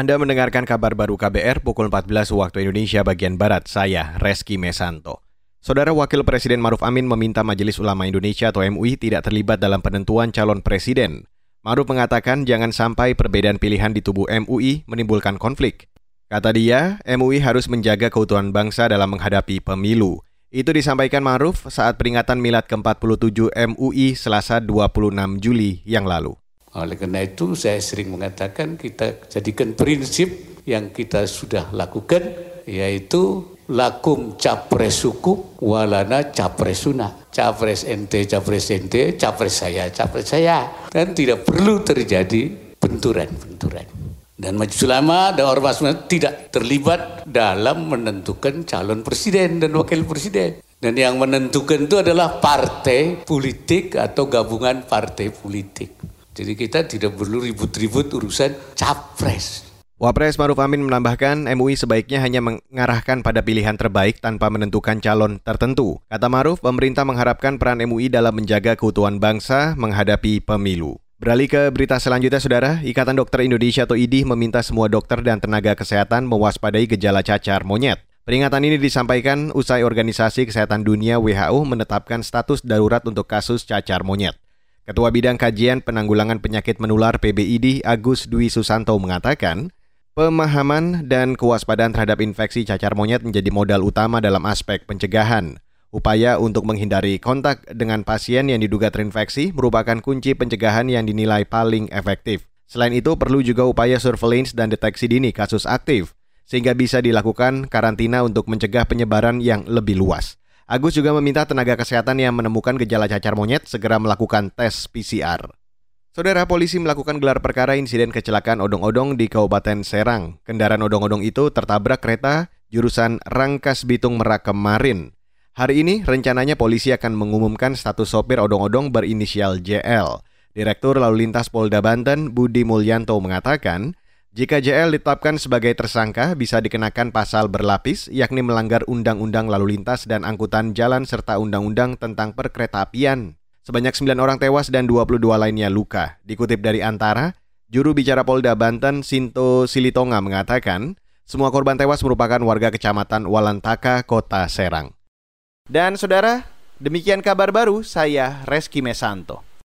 Anda mendengarkan kabar baru KBR pukul 14 waktu Indonesia bagian Barat, saya Reski Mesanto. Saudara Wakil Presiden Maruf Amin meminta Majelis Ulama Indonesia atau MUI tidak terlibat dalam penentuan calon presiden. Maruf mengatakan jangan sampai perbedaan pilihan di tubuh MUI menimbulkan konflik. Kata dia, MUI harus menjaga keutuhan bangsa dalam menghadapi pemilu. Itu disampaikan Maruf saat peringatan Milad ke-47 MUI Selasa 26 Juli yang lalu. Oleh karena itu saya sering mengatakan kita jadikan prinsip yang kita sudah lakukan yaitu lakum capres suku walana capres sunnah. Capres ente, capres ente, capres saya, capres saya. Dan tidak perlu terjadi benturan-benturan. Dan Majelis Ulama dan Ormas tidak terlibat dalam menentukan calon presiden dan wakil presiden. Dan yang menentukan itu adalah partai politik atau gabungan partai politik. Jadi kita tidak perlu ribut-ribut urusan capres. Wapres Maruf Amin menambahkan MUI sebaiknya hanya mengarahkan pada pilihan terbaik tanpa menentukan calon tertentu. Kata Maruf, pemerintah mengharapkan peran MUI dalam menjaga keutuhan bangsa menghadapi pemilu. Beralih ke berita selanjutnya, Saudara. Ikatan Dokter Indonesia atau IDI meminta semua dokter dan tenaga kesehatan mewaspadai gejala cacar monyet. Peringatan ini disampaikan usai Organisasi Kesehatan Dunia WHO menetapkan status darurat untuk kasus cacar monyet. Ketua Bidang Kajian Penanggulangan Penyakit Menular PBID Agus Dwi Susanto mengatakan, pemahaman dan kewaspadaan terhadap infeksi cacar monyet menjadi modal utama dalam aspek pencegahan. Upaya untuk menghindari kontak dengan pasien yang diduga terinfeksi merupakan kunci pencegahan yang dinilai paling efektif. Selain itu, perlu juga upaya surveillance dan deteksi dini kasus aktif, sehingga bisa dilakukan karantina untuk mencegah penyebaran yang lebih luas. Agus juga meminta tenaga kesehatan yang menemukan gejala cacar monyet segera melakukan tes PCR. Saudara polisi melakukan gelar perkara insiden kecelakaan odong-odong di Kabupaten Serang. Kendaraan odong-odong itu tertabrak kereta jurusan Rangkas Bitung Merak kemarin. Hari ini rencananya polisi akan mengumumkan status sopir odong-odong berinisial JL. Direktur Lalu Lintas Polda Banten Budi Mulyanto mengatakan, jika JL ditetapkan sebagai tersangka, bisa dikenakan pasal berlapis, yakni melanggar Undang-Undang Lalu Lintas dan Angkutan Jalan serta Undang-Undang tentang Perkeretaapian. Sebanyak 9 orang tewas dan 22 lainnya luka. Dikutip dari Antara, juru bicara Polda Banten Sinto Silitonga mengatakan, semua korban tewas merupakan warga kecamatan Walantaka, Kota Serang. Dan saudara, demikian kabar baru saya Reski Mesanto.